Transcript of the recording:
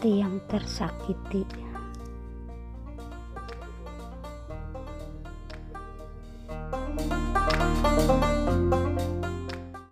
hati yang tersakiti.